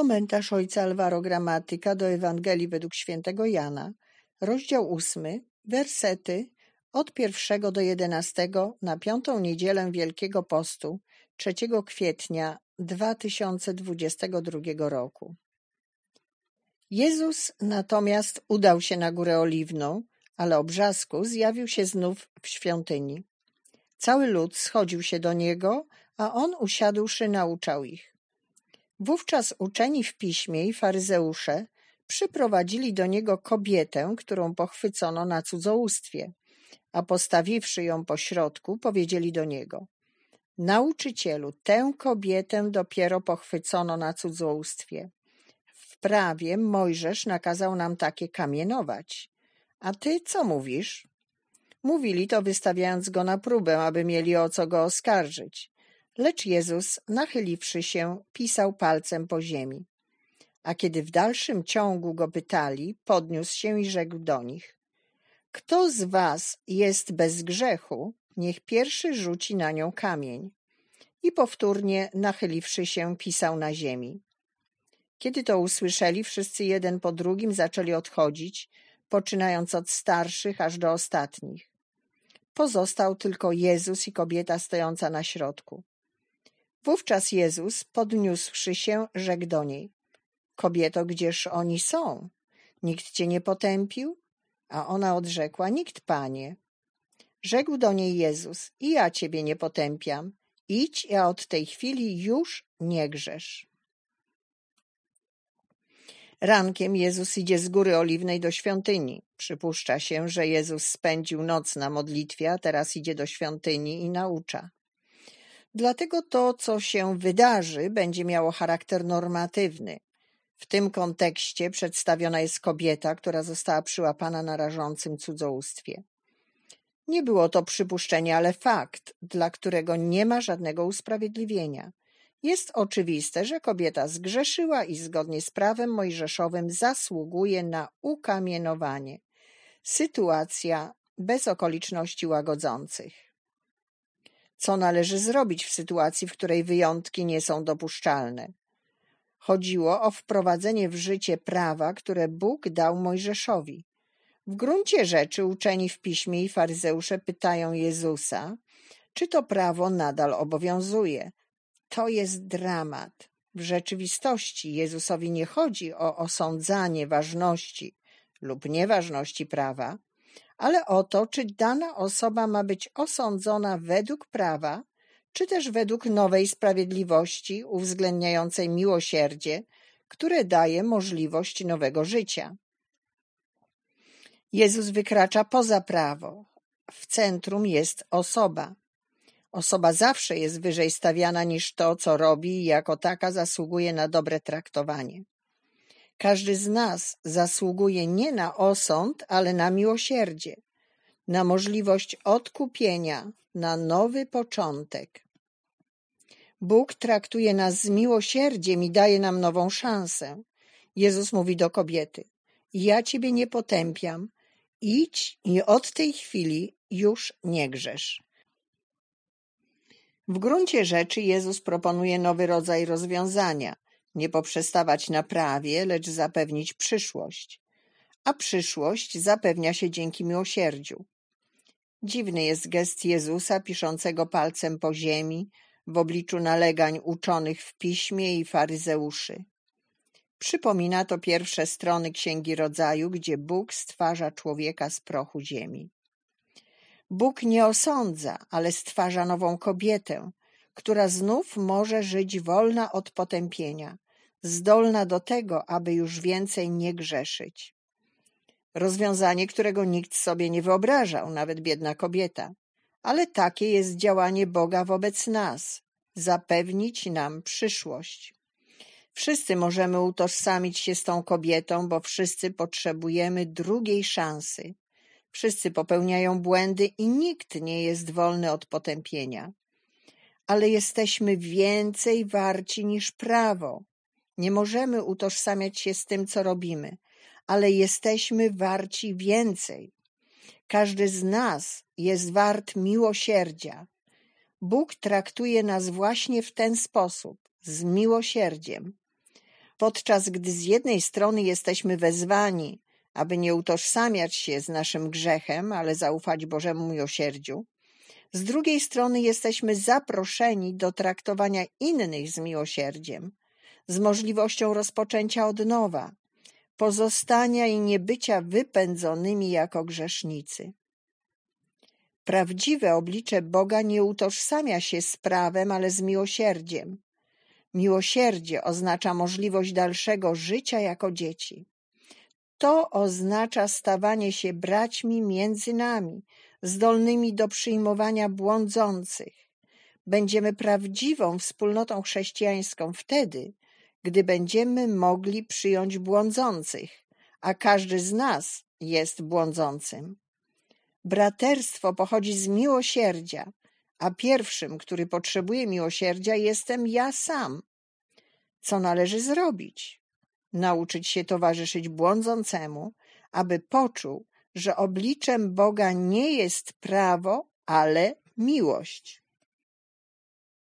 Komentarz ojca Alvaro Gramatyka do Ewangelii według świętego Jana, rozdział ósmy, wersety od pierwszego do jedenastego na piątą niedzielę Wielkiego Postu 3 kwietnia 2022 roku. Jezus natomiast udał się na Górę Oliwną, ale o brzasku zjawił się znów w świątyni. Cały lud schodził się do niego, a on usiadłszy nauczał ich. Wówczas uczeni w piśmie i faryzeusze przyprowadzili do niego kobietę, którą pochwycono na cudzołóstwie, a postawiwszy ją po środku, powiedzieli do niego: Nauczycielu, tę kobietę dopiero pochwycono na cudzołóstwie. W prawie Mojżesz nakazał nam takie kamienować. A ty co mówisz? Mówili to wystawiając go na próbę, aby mieli o co go oskarżyć. Lecz Jezus, nachyliwszy się, pisał palcem po ziemi. A kiedy w dalszym ciągu go pytali, podniósł się i rzekł do nich: Kto z was jest bez grzechu, niech pierwszy rzuci na nią kamień. I powtórnie, nachyliwszy się, pisał na ziemi. Kiedy to usłyszeli, wszyscy jeden po drugim zaczęli odchodzić, poczynając od starszych aż do ostatnich. Pozostał tylko Jezus i kobieta stojąca na środku. Wówczas Jezus, podniósłszy się, rzekł do niej: Kobieto, gdzież oni są? Nikt cię nie potępił? A ona odrzekła: Nikt, panie. Rzekł do niej Jezus: I ja ciebie nie potępiam. Idź, a od tej chwili już nie grzesz. Rankiem Jezus idzie z Góry Oliwnej do świątyni. Przypuszcza się, że Jezus spędził noc na modlitwie, a teraz idzie do świątyni i naucza. Dlatego to, co się wydarzy, będzie miało charakter normatywny. W tym kontekście przedstawiona jest kobieta, która została przyłapana na rażącym cudzołóstwie. Nie było to przypuszczenie, ale fakt, dla którego nie ma żadnego usprawiedliwienia. Jest oczywiste, że kobieta zgrzeszyła i zgodnie z prawem mojżeszowym zasługuje na ukamienowanie. Sytuacja bez okoliczności łagodzących. Co należy zrobić w sytuacji, w której wyjątki nie są dopuszczalne? Chodziło o wprowadzenie w życie prawa, które Bóg dał Mojżeszowi. W gruncie rzeczy uczeni w piśmie i faryzeusze pytają Jezusa, czy to prawo nadal obowiązuje. To jest dramat. W rzeczywistości Jezusowi nie chodzi o osądzanie ważności lub nieważności prawa, ale o to, czy dana osoba ma być osądzona według prawa, czy też według nowej sprawiedliwości uwzględniającej miłosierdzie, które daje możliwość nowego życia. Jezus wykracza poza prawo. W centrum jest osoba. Osoba zawsze jest wyżej stawiana niż to, co robi i jako taka zasługuje na dobre traktowanie. Każdy z nas zasługuje nie na osąd, ale na miłosierdzie, na możliwość odkupienia, na nowy początek. Bóg traktuje nas z miłosierdziem i daje nam nową szansę. Jezus mówi do kobiety: Ja ciebie nie potępiam, idź i od tej chwili już nie grzesz. W gruncie rzeczy Jezus proponuje nowy rodzaj rozwiązania nie poprzestawać na prawie, lecz zapewnić przyszłość. A przyszłość zapewnia się dzięki miłosierdziu. Dziwny jest gest Jezusa piszącego palcem po ziemi w obliczu nalegań uczonych w piśmie i faryzeuszy. Przypomina to pierwsze strony Księgi Rodzaju, gdzie Bóg stwarza człowieka z prochu ziemi. Bóg nie osądza, ale stwarza nową kobietę, która znów może żyć wolna od potępienia, zdolna do tego, aby już więcej nie grzeszyć. Rozwiązanie, którego nikt sobie nie wyobrażał, nawet biedna kobieta. Ale takie jest działanie Boga wobec nas zapewnić nam przyszłość. Wszyscy możemy utożsamić się z tą kobietą, bo wszyscy potrzebujemy drugiej szansy. Wszyscy popełniają błędy i nikt nie jest wolny od potępienia ale jesteśmy więcej warci niż prawo. Nie możemy utożsamiać się z tym, co robimy, ale jesteśmy warci więcej. Każdy z nas jest wart miłosierdzia. Bóg traktuje nas właśnie w ten sposób, z miłosierdziem. podczas gdy z jednej strony jesteśmy wezwani, aby nie utożsamiać się z naszym grzechem, ale zaufać Bożemu miłosierdziu, z drugiej strony jesteśmy zaproszeni do traktowania innych z miłosierdziem, z możliwością rozpoczęcia od nowa, pozostania i niebycia wypędzonymi jako grzesznicy. Prawdziwe oblicze Boga nie utożsamia się z prawem, ale z miłosierdziem. Miłosierdzie oznacza możliwość dalszego życia jako dzieci. To oznacza stawanie się braćmi między nami, zdolnymi do przyjmowania błądzących. Będziemy prawdziwą wspólnotą chrześcijańską wtedy, gdy będziemy mogli przyjąć błądzących, a każdy z nas jest błądzącym. Braterstwo pochodzi z miłosierdzia, a pierwszym, który potrzebuje miłosierdzia, jestem ja sam. Co należy zrobić? Nauczyć się towarzyszyć błądzącemu, aby poczuł, że obliczem Boga nie jest prawo, ale miłość.